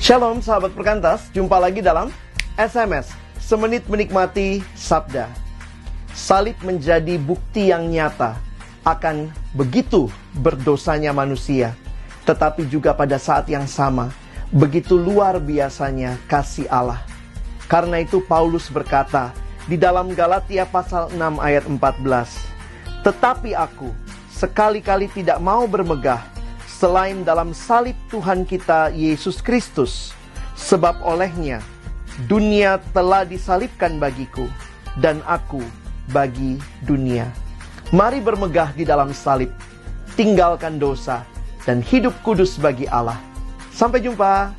Shalom sahabat perkantas, jumpa lagi dalam SMS Semenit Menikmati Sabda. Salib menjadi bukti yang nyata akan begitu berdosanya manusia, tetapi juga pada saat yang sama begitu luar biasanya kasih Allah. Karena itu Paulus berkata di dalam Galatia pasal 6 ayat 14, "Tetapi aku sekali-kali tidak mau bermegah selain dalam salib Tuhan kita Yesus Kristus, sebab olehnya dunia telah disalibkan bagiku dan aku bagi dunia. Mari bermegah di dalam salib, tinggalkan dosa dan hidup kudus bagi Allah. Sampai jumpa.